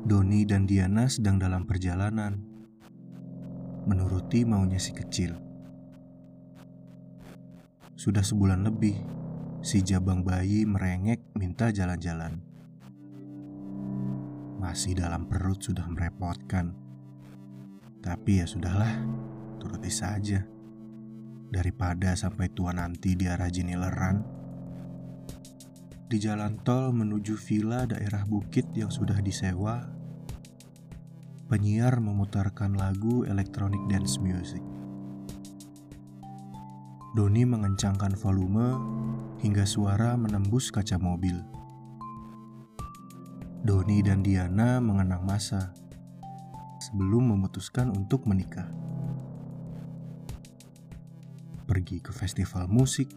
Doni dan Diana sedang dalam perjalanan, menuruti maunya si kecil. Sudah sebulan lebih, si jabang bayi merengek minta jalan-jalan. Masih dalam perut sudah merepotkan. Tapi ya sudahlah, turuti saja. Daripada sampai tua nanti di arah Jinileran. Di jalan tol menuju villa daerah bukit yang sudah disewa, penyiar memutarkan lagu electronic dance music. Doni mengencangkan volume hingga suara menembus kaca mobil. Doni dan Diana mengenang masa sebelum memutuskan untuk menikah. Pergi ke festival musik,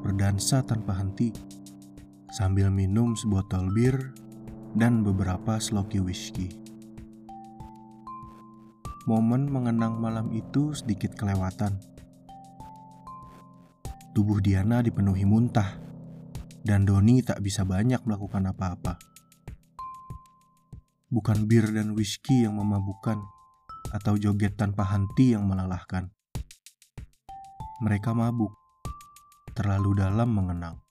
berdansa tanpa henti, sambil minum sebotol bir dan beberapa sloki whisky. Momen mengenang malam itu sedikit kelewatan. Tubuh Diana dipenuhi muntah, dan Doni tak bisa banyak melakukan apa-apa. Bukan bir dan whisky yang memabukkan, atau joget tanpa henti yang melelahkan. Mereka mabuk, terlalu dalam mengenang.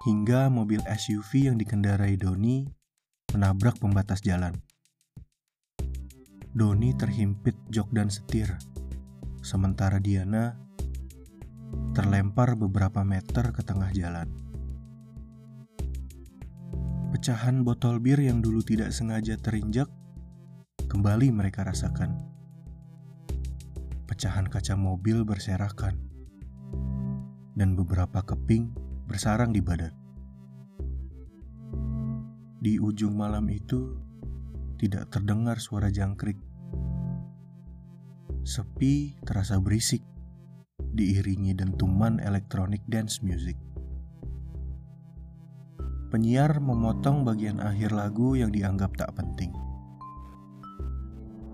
Hingga mobil SUV yang dikendarai Doni menabrak pembatas jalan. Doni terhimpit jok dan setir, sementara Diana terlempar beberapa meter ke tengah jalan. Pecahan botol bir yang dulu tidak sengaja terinjak kembali mereka rasakan pecahan kaca mobil berserakan, dan beberapa keping bersarang di badan. Di ujung malam itu, tidak terdengar suara jangkrik. Sepi terasa berisik, diiringi dentuman elektronik dance music. Penyiar memotong bagian akhir lagu yang dianggap tak penting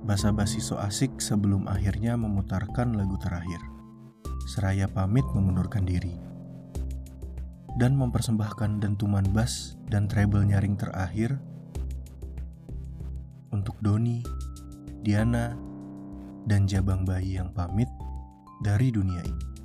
basa-basi so asik sebelum akhirnya memutarkan lagu terakhir. Seraya pamit mengundurkan diri. Dan mempersembahkan dentuman bass dan treble nyaring terakhir untuk Doni, Diana, dan jabang bayi yang pamit dari dunia ini.